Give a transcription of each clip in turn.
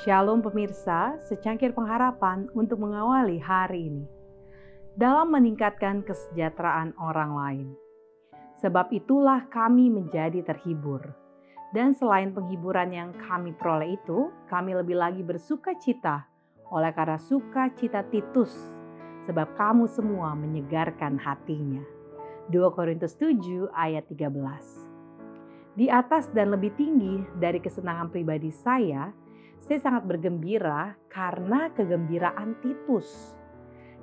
Shalom pemirsa, secangkir pengharapan untuk mengawali hari ini. Dalam meningkatkan kesejahteraan orang lain. Sebab itulah kami menjadi terhibur. Dan selain penghiburan yang kami peroleh itu, kami lebih lagi bersuka cita oleh karena sukacita Titus, sebab kamu semua menyegarkan hatinya. 2 Korintus 7 ayat 13. Di atas dan lebih tinggi dari kesenangan pribadi saya, saya sangat bergembira karena kegembiraan Titus.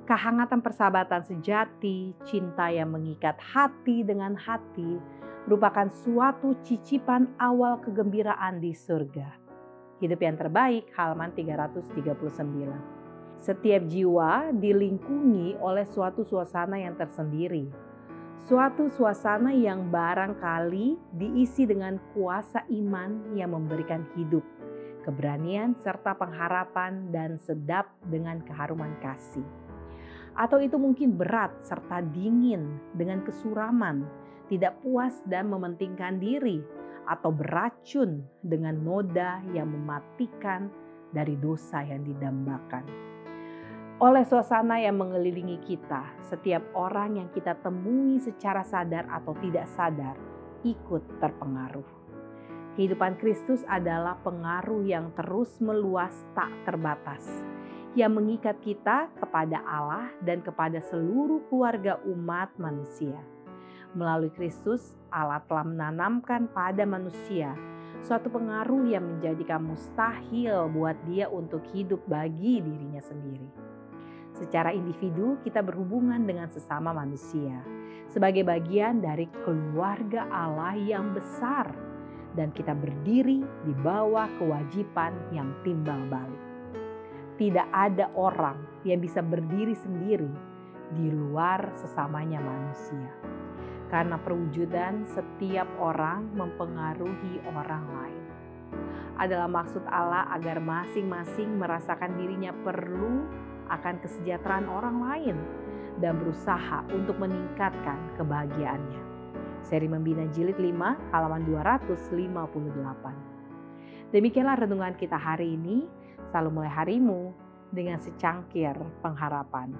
Kehangatan persahabatan sejati, cinta yang mengikat hati dengan hati, merupakan suatu cicipan awal kegembiraan di surga. Hidup yang terbaik, halaman 339. Setiap jiwa dilingkungi oleh suatu suasana yang tersendiri. Suatu suasana yang barangkali diisi dengan kuasa iman yang memberikan hidup keberanian, serta pengharapan dan sedap dengan keharuman kasih. Atau itu mungkin berat serta dingin dengan kesuraman, tidak puas dan mementingkan diri, atau beracun dengan noda yang mematikan dari dosa yang didambakan. Oleh suasana yang mengelilingi kita, setiap orang yang kita temui secara sadar atau tidak sadar ikut terpengaruh. Kehidupan Kristus adalah pengaruh yang terus meluas tak terbatas, yang mengikat kita kepada Allah dan kepada seluruh keluarga umat manusia. Melalui Kristus, Allah telah menanamkan pada manusia suatu pengaruh yang menjadikan mustahil buat dia untuk hidup bagi dirinya sendiri. Secara individu, kita berhubungan dengan sesama manusia sebagai bagian dari keluarga Allah yang besar dan kita berdiri di bawah kewajiban yang timbal balik. Tidak ada orang yang bisa berdiri sendiri di luar sesamanya manusia. Karena perwujudan setiap orang mempengaruhi orang lain. Adalah maksud Allah agar masing-masing merasakan dirinya perlu akan kesejahteraan orang lain dan berusaha untuk meningkatkan kebahagiaannya. Seri Membina Jilid 5 halaman 258. Demikianlah renungan kita hari ini. Selalu mulai harimu dengan secangkir pengharapan.